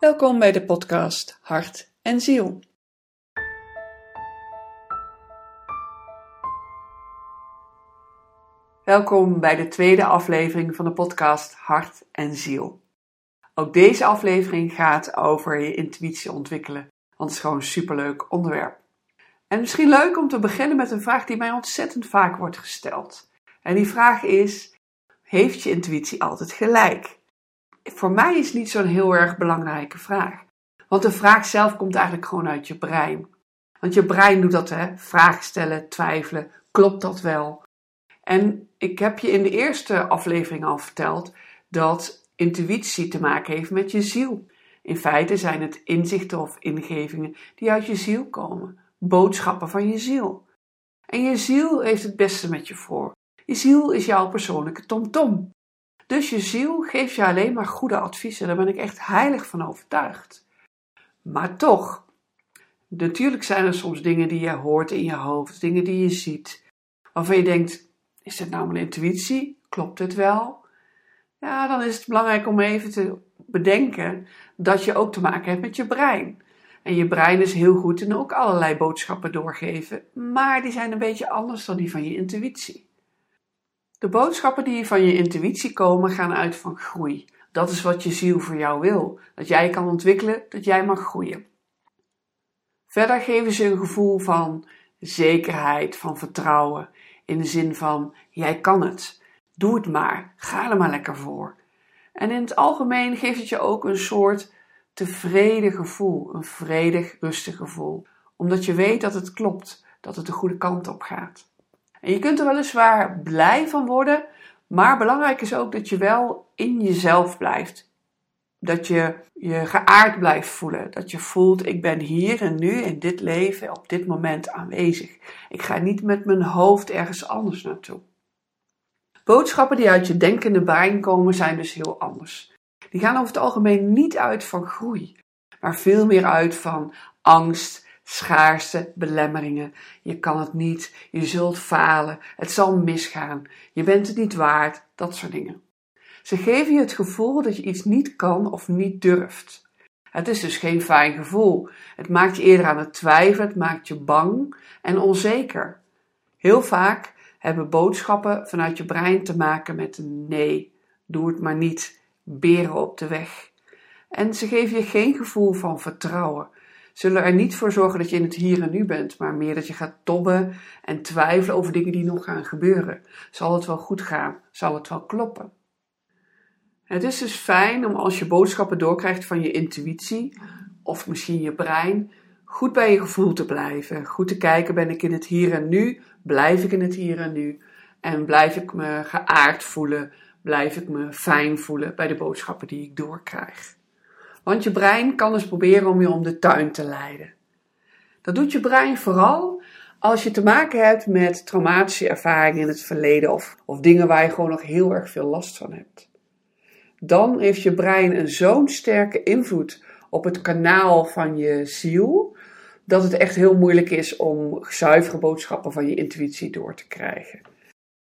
Welkom bij de podcast Hart en Ziel. Welkom bij de tweede aflevering van de podcast Hart en Ziel. Ook deze aflevering gaat over je intuïtie ontwikkelen, want het is gewoon een superleuk onderwerp. En misschien leuk om te beginnen met een vraag die mij ontzettend vaak wordt gesteld. En die vraag is: Heeft je intuïtie altijd gelijk? Voor mij is niet zo'n heel erg belangrijke vraag. Want de vraag zelf komt eigenlijk gewoon uit je brein. Want je brein doet dat, hè? Vragen stellen, twijfelen. Klopt dat wel? En ik heb je in de eerste aflevering al verteld dat intuïtie te maken heeft met je ziel. In feite zijn het inzichten of ingevingen die uit je ziel komen. Boodschappen van je ziel. En je ziel heeft het beste met je voor. Je ziel is jouw persoonlijke tomtom. Dus je ziel geeft je alleen maar goede adviezen. Daar ben ik echt heilig van overtuigd. Maar toch, natuurlijk zijn er soms dingen die je hoort in je hoofd, dingen die je ziet, waarvan je denkt: is dit nou mijn intuïtie? Klopt het wel? Ja, dan is het belangrijk om even te bedenken dat je ook te maken hebt met je brein. En je brein is heel goed in ook allerlei boodschappen doorgeven, maar die zijn een beetje anders dan die van je intuïtie. De boodschappen die van je intuïtie komen gaan uit van groei. Dat is wat je ziel voor jou wil. Dat jij kan ontwikkelen, dat jij mag groeien. Verder geven ze een gevoel van zekerheid, van vertrouwen. In de zin van: jij kan het. Doe het maar. Ga er maar lekker voor. En in het algemeen geeft het je ook een soort tevreden gevoel, een vredig, rustig gevoel. Omdat je weet dat het klopt, dat het de goede kant op gaat. En je kunt er weliswaar blij van worden, maar belangrijk is ook dat je wel in jezelf blijft. Dat je je geaard blijft voelen. Dat je voelt, ik ben hier en nu in dit leven, op dit moment aanwezig. Ik ga niet met mijn hoofd ergens anders naartoe. Boodschappen die uit je denkende brein komen zijn dus heel anders. Die gaan over het algemeen niet uit van groei, maar veel meer uit van angst, schaarste, belemmeringen. Je kan het niet, je zult falen, het zal misgaan, je bent het niet waard, dat soort dingen. Ze geven je het gevoel dat je iets niet kan of niet durft. Het is dus geen fijn gevoel. Het maakt je eerder aan het twijfelen, het maakt je bang en onzeker. Heel vaak hebben boodschappen vanuit je brein te maken met een nee, doe het maar niet, beren op de weg. En ze geven je geen gevoel van vertrouwen zullen er niet voor zorgen dat je in het hier en nu bent, maar meer dat je gaat tobben en twijfelen over dingen die nog gaan gebeuren. Zal het wel goed gaan? Zal het wel kloppen? Het is dus fijn om als je boodschappen doorkrijgt van je intuïtie of misschien je brein, goed bij je gevoel te blijven. Goed te kijken, ben ik in het hier en nu? Blijf ik in het hier en nu? En blijf ik me geaard voelen? Blijf ik me fijn voelen bij de boodschappen die ik doorkrijg? Want je brein kan dus proberen om je om de tuin te leiden. Dat doet je brein vooral als je te maken hebt met traumatische ervaringen in het verleden of, of dingen waar je gewoon nog heel erg veel last van hebt. Dan heeft je brein een zo'n sterke invloed op het kanaal van je ziel, dat het echt heel moeilijk is om zuivere boodschappen van je intuïtie door te krijgen.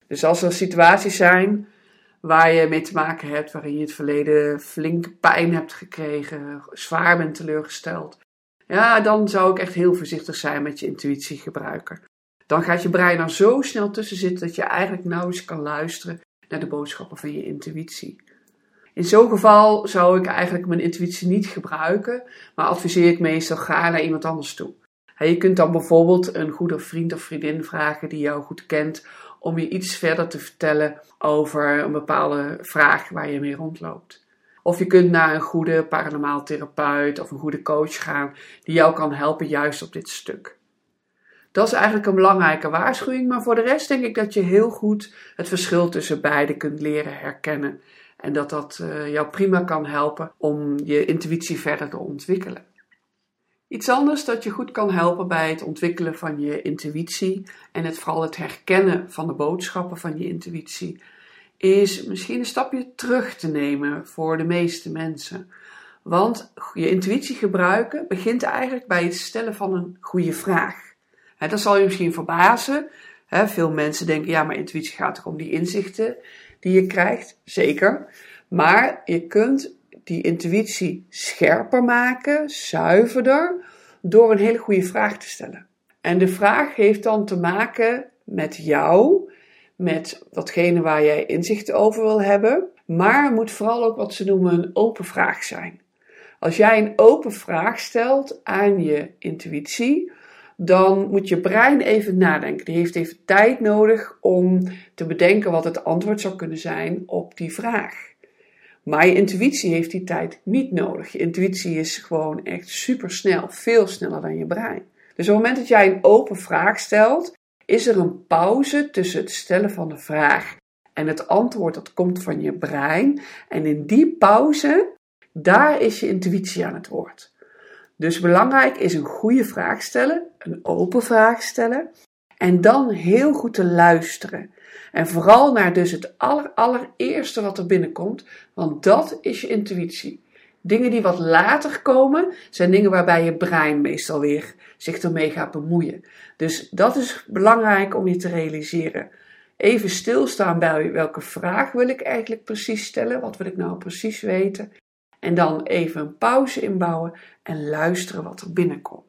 Dus als er situaties zijn waar je mee te maken hebt, waarin je het verleden flinke pijn hebt gekregen, zwaar bent teleurgesteld. Ja, dan zou ik echt heel voorzichtig zijn met je intuïtie gebruiken. Dan gaat je brein er zo snel tussen zitten dat je eigenlijk nauwelijks kan luisteren naar de boodschappen van je intuïtie. In zo'n geval zou ik eigenlijk mijn intuïtie niet gebruiken, maar adviseer ik meestal ga naar iemand anders toe. Je kunt dan bijvoorbeeld een goede vriend of vriendin vragen die jou goed kent om je iets verder te vertellen over een bepaalde vraag waar je mee rondloopt. Of je kunt naar een goede paranormaal therapeut of een goede coach gaan die jou kan helpen juist op dit stuk. Dat is eigenlijk een belangrijke waarschuwing, maar voor de rest denk ik dat je heel goed het verschil tussen beide kunt leren herkennen. En dat dat uh, jou prima kan helpen om je intuïtie verder te ontwikkelen. Iets anders dat je goed kan helpen bij het ontwikkelen van je intuïtie en het, vooral het herkennen van de boodschappen van je intuïtie, is misschien een stapje terug te nemen voor de meeste mensen. Want je intuïtie gebruiken begint eigenlijk bij het stellen van een goede vraag. dat zal je misschien verbazen. veel mensen denken, ja, maar intuïtie gaat toch om die inzichten die je krijgt. Zeker. Maar je kunt die intuïtie scherper maken, zuiverder, door een hele goede vraag te stellen. En de vraag heeft dan te maken met jou, met watgene waar jij inzicht over wil hebben, maar moet vooral ook wat ze noemen een open vraag zijn. Als jij een open vraag stelt aan je intuïtie, dan moet je brein even nadenken. Die heeft even tijd nodig om te bedenken wat het antwoord zou kunnen zijn op die vraag. Maar je intuïtie heeft die tijd niet nodig. Je intuïtie is gewoon echt super snel, veel sneller dan je brein. Dus op het moment dat jij een open vraag stelt, is er een pauze tussen het stellen van de vraag en het antwoord dat komt van je brein. En in die pauze, daar is je intuïtie aan het woord. Dus belangrijk is een goede vraag stellen, een open vraag stellen en dan heel goed te luisteren. En vooral naar dus het aller, allereerste wat er binnenkomt, want dat is je intuïtie. Dingen die wat later komen, zijn dingen waarbij je brein meestal weer zich ermee gaat bemoeien. Dus dat is belangrijk om je te realiseren. Even stilstaan bij welke vraag wil ik eigenlijk precies stellen, wat wil ik nou precies weten. En dan even een pauze inbouwen en luisteren wat er binnenkomt.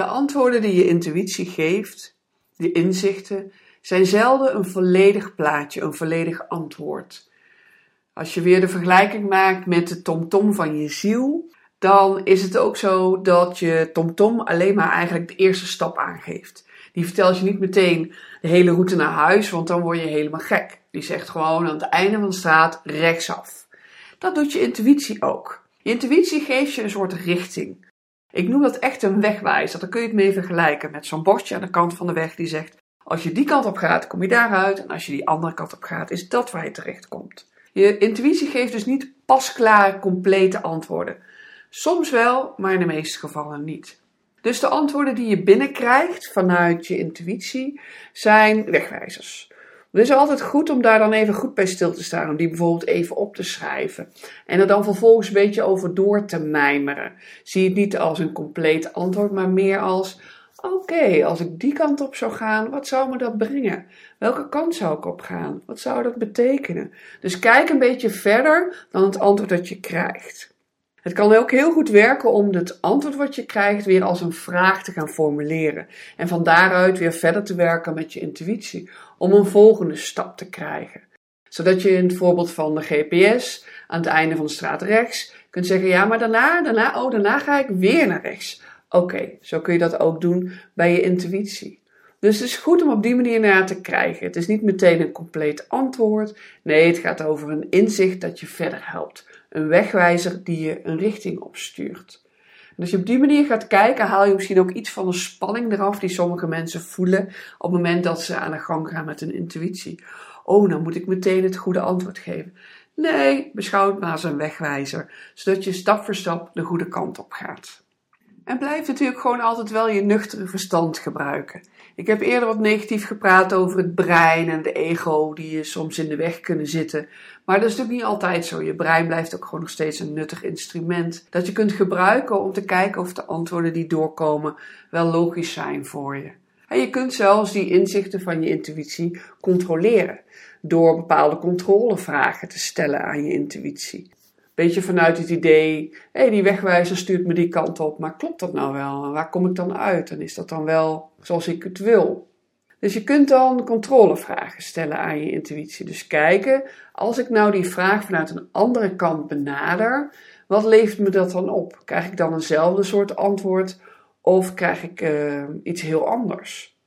De antwoorden die je intuïtie geeft, de inzichten, zijn zelden een volledig plaatje, een volledig antwoord. Als je weer de vergelijking maakt met de tomtom van je ziel, dan is het ook zo dat je tomtom alleen maar eigenlijk de eerste stap aangeeft. Die vertelt je niet meteen de hele route naar huis, want dan word je helemaal gek. Die zegt gewoon aan het einde van de straat rechtsaf. Dat doet je intuïtie ook. Je intuïtie geeft je een soort richting. Ik noem dat echt een wegwijzer. Dan kun je het mee vergelijken met zo'n bordje aan de kant van de weg die zegt: als je die kant op gaat, kom je daaruit. En als je die andere kant op gaat, is dat waar je terecht komt. Je intuïtie geeft dus niet pasklare, complete antwoorden. Soms wel, maar in de meeste gevallen niet. Dus de antwoorden die je binnenkrijgt vanuit je intuïtie zijn wegwijzers. Het is altijd goed om daar dan even goed bij stil te staan, om die bijvoorbeeld even op te schrijven. En er dan vervolgens een beetje over door te mijmeren. Zie het niet als een compleet antwoord, maar meer als: oké, als ik die kant op zou gaan, wat zou me dat brengen? Welke kant zou ik op gaan? Wat zou dat betekenen? Dus kijk een beetje verder dan het antwoord dat je krijgt. Het kan ook heel goed werken om het antwoord wat je krijgt weer als een vraag te gaan formuleren. En van daaruit weer verder te werken met je intuïtie om een volgende stap te krijgen. Zodat je in het voorbeeld van de GPS aan het einde van de straat rechts kunt zeggen: ja, maar daarna, daarna, oh, daarna ga ik weer naar rechts. Oké, zo kun je dat ook doen bij je intuïtie. Dus het is goed om op die manier naar te krijgen. Het is niet meteen een compleet antwoord. Nee, het gaat over een inzicht dat je verder helpt. Een wegwijzer die je een richting opstuurt. En als je op die manier gaat kijken, haal je misschien ook iets van de spanning eraf die sommige mensen voelen op het moment dat ze aan de gang gaan met hun intuïtie. Oh, nou moet ik meteen het goede antwoord geven. Nee, beschouw het maar als een wegwijzer, zodat je stap voor stap de goede kant op gaat. En blijf natuurlijk gewoon altijd wel je nuchtere verstand gebruiken. Ik heb eerder wat negatief gepraat over het brein en de ego die je soms in de weg kunnen zitten. Maar dat is natuurlijk niet altijd zo. Je brein blijft ook gewoon nog steeds een nuttig instrument dat je kunt gebruiken om te kijken of de antwoorden die doorkomen wel logisch zijn voor je. En je kunt zelfs die inzichten van je intuïtie controleren door bepaalde controlevragen te stellen aan je intuïtie. Beetje vanuit het idee, hé, hey, die wegwijzer stuurt me die kant op, maar klopt dat nou wel? Waar kom ik dan uit? En is dat dan wel zoals ik het wil? Dus je kunt dan controlevragen stellen aan je intuïtie. Dus kijken, als ik nou die vraag vanuit een andere kant benader, wat levert me dat dan op? Krijg ik dan eenzelfde soort antwoord of krijg ik uh, iets heel anders?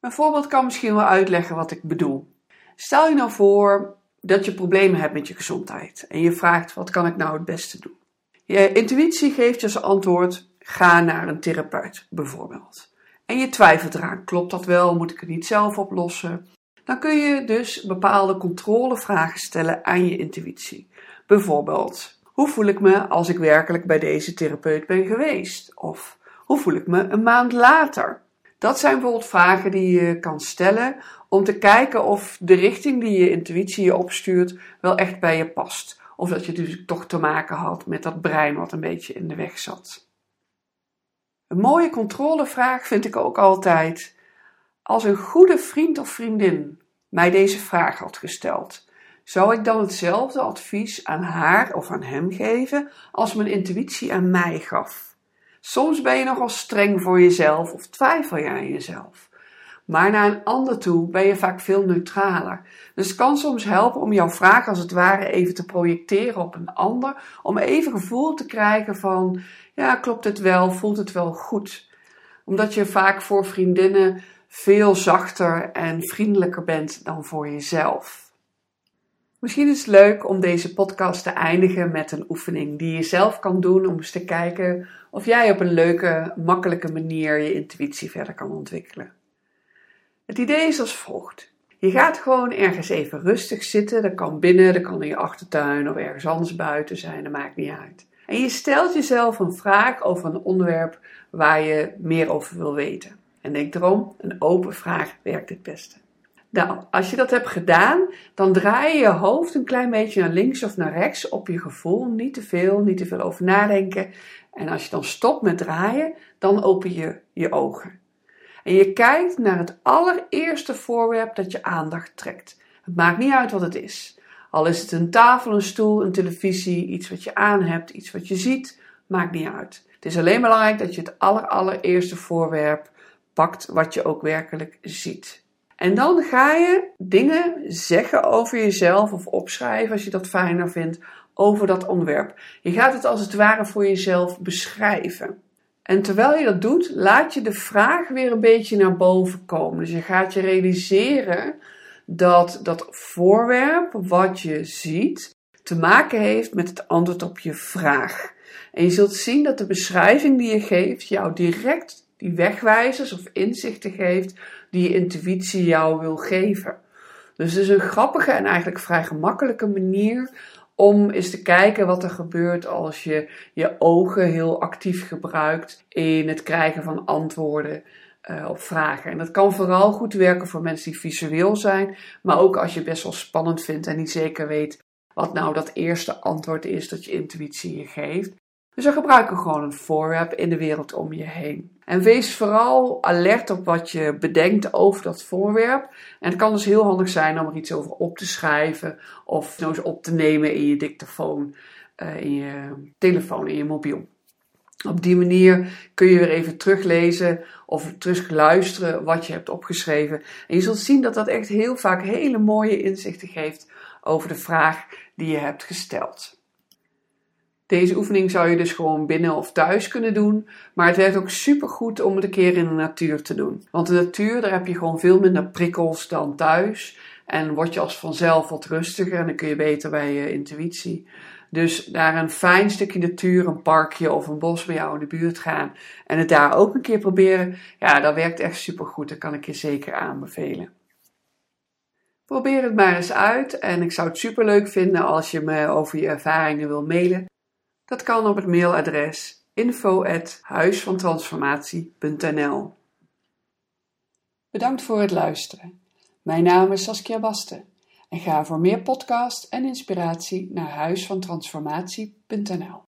Een voorbeeld kan misschien wel uitleggen wat ik bedoel. Stel je nou voor dat je problemen hebt met je gezondheid en je vraagt wat kan ik nou het beste doen. Je intuïtie geeft je als antwoord ga naar een therapeut bijvoorbeeld. En je twijfelt eraan, klopt dat wel, moet ik het niet zelf oplossen? Dan kun je dus bepaalde controlevragen stellen aan je intuïtie. Bijvoorbeeld, hoe voel ik me als ik werkelijk bij deze therapeut ben geweest? Of hoe voel ik me een maand later? Dat zijn bijvoorbeeld vragen die je kan stellen om te kijken of de richting die je intuïtie je opstuurt wel echt bij je past. Of dat je dus toch te maken had met dat brein wat een beetje in de weg zat. Een mooie controlevraag vind ik ook altijd. Als een goede vriend of vriendin mij deze vraag had gesteld, zou ik dan hetzelfde advies aan haar of aan hem geven als mijn intuïtie aan mij gaf? Soms ben je nogal streng voor jezelf of twijfel je aan jezelf. Maar naar een ander toe ben je vaak veel neutraler. Dus het kan soms helpen om jouw vraag als het ware even te projecteren op een ander. Om even gevoel te krijgen van, ja, klopt het wel? Voelt het wel goed? Omdat je vaak voor vriendinnen veel zachter en vriendelijker bent dan voor jezelf. Misschien is het leuk om deze podcast te eindigen met een oefening die je zelf kan doen om eens te kijken of jij op een leuke, makkelijke manier je intuïtie verder kan ontwikkelen. Het idee is als volgt. Je gaat gewoon ergens even rustig zitten. Dat kan binnen, dat kan in je achtertuin of ergens anders buiten zijn, dat maakt niet uit. En je stelt jezelf een vraag over een onderwerp waar je meer over wil weten. En denk erom, een open vraag werkt het beste. Nou, als je dat hebt gedaan, dan draai je je hoofd een klein beetje naar links of naar rechts op je gevoel. Niet te veel, niet te veel over nadenken. En als je dan stopt met draaien, dan open je je ogen. En je kijkt naar het allereerste voorwerp dat je aandacht trekt. Het maakt niet uit wat het is. Al is het een tafel, een stoel, een televisie, iets wat je aan hebt, iets wat je ziet, maakt niet uit. Het is alleen belangrijk dat je het allereerste voorwerp pakt wat je ook werkelijk ziet. En dan ga je dingen zeggen over jezelf of opschrijven als je dat fijner vindt over dat onderwerp. Je gaat het als het ware voor jezelf beschrijven. En terwijl je dat doet, laat je de vraag weer een beetje naar boven komen. Dus je gaat je realiseren dat dat voorwerp wat je ziet te maken heeft met het antwoord op je vraag. En je zult zien dat de beschrijving die je geeft jou direct die wegwijzers of inzichten geeft die je intuïtie jou wil geven. Dus het is een grappige en eigenlijk vrij gemakkelijke manier om eens te kijken wat er gebeurt als je je ogen heel actief gebruikt in het krijgen van antwoorden uh, op vragen. En dat kan vooral goed werken voor mensen die visueel zijn, maar ook als je best wel spannend vindt en niet zeker weet wat nou dat eerste antwoord is dat je intuïtie je geeft. Dus we gebruiken gewoon een voorwerp in de wereld om je heen. En wees vooral alert op wat je bedenkt over dat voorwerp. En het kan dus heel handig zijn om er iets over op te schrijven of nou eens op te nemen in je dictafoon, uh, in je telefoon, in je mobiel. Op die manier kun je weer even teruglezen of terug luisteren wat je hebt opgeschreven. En je zult zien dat dat echt heel vaak hele mooie inzichten geeft over de vraag die je hebt gesteld. Deze oefening zou je dus gewoon binnen of thuis kunnen doen. Maar het werkt ook super goed om het een keer in de natuur te doen. Want de natuur, daar heb je gewoon veel minder prikkels dan thuis. En word je als vanzelf wat rustiger en dan kun je beter bij je intuïtie. Dus naar een fijn stukje natuur, een parkje of een bos bij jou in de buurt gaan. En het daar ook een keer proberen. Ja, dat werkt echt super goed. Dat kan ik je zeker aanbevelen. Probeer het maar eens uit en ik zou het super leuk vinden als je me over je ervaringen wil mailen. Dat kan op het mailadres info@huisvantransformatie.nl. Bedankt voor het luisteren. Mijn naam is Saskia Basten en ga voor meer podcast en inspiratie naar huisvantransformatie.nl.